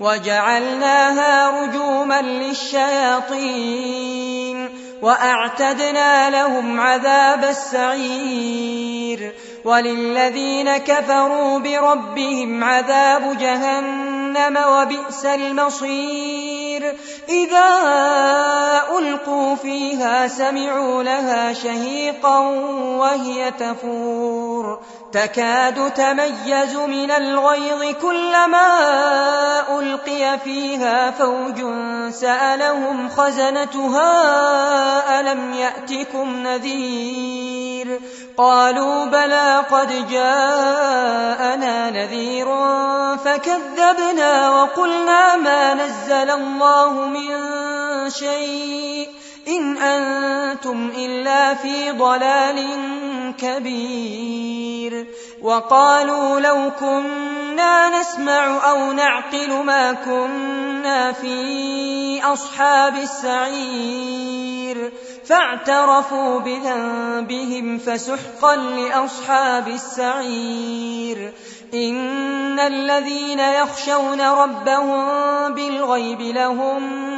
وجعلناها رجوما للشياطين وأعتدنا لهم عذاب السعير وللذين كفروا بربهم عذاب جهنم وبئس المصير إذا فيها سمعوا لها شهيقا وهي تفور. تكاد تميز من الغيظ كلما ألقي فيها فوج سألهم خزنتها ألم يأتكم نذير؟ قالوا بلى قد جاءنا نذير فكذبنا وقلنا ما نزل الله من شيء. إن أنتم إلا في ضلال كبير. وقالوا لو كنا نسمع أو نعقل ما كنا في أصحاب السعير. فاعترفوا بذنبهم فسحقا لأصحاب السعير. إن الذين يخشون ربهم بالغيب لهم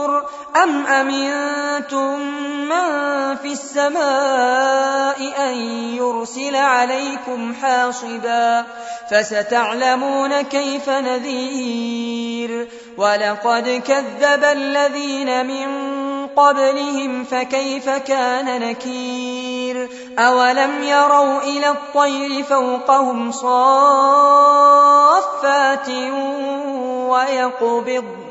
أم أمنتم من في السماء أن يرسل عليكم حاصبا فستعلمون كيف نذير ولقد كذب الذين من قبلهم فكيف كان نكير أولم يروا إلى الطير فوقهم صافات ويقبض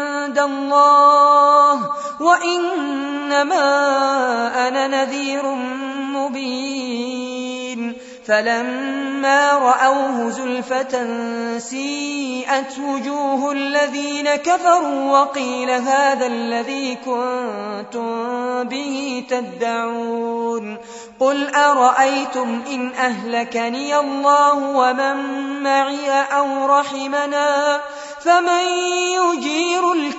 عند الله وإنما أنا نذير مبين. فلما رأوه زلفة سيئت وجوه الذين كفروا وقيل هذا الذي كنتم به تدعون. قل أرأيتم إن أهلكني الله ومن معي أو رحمنا؟ فمن يجير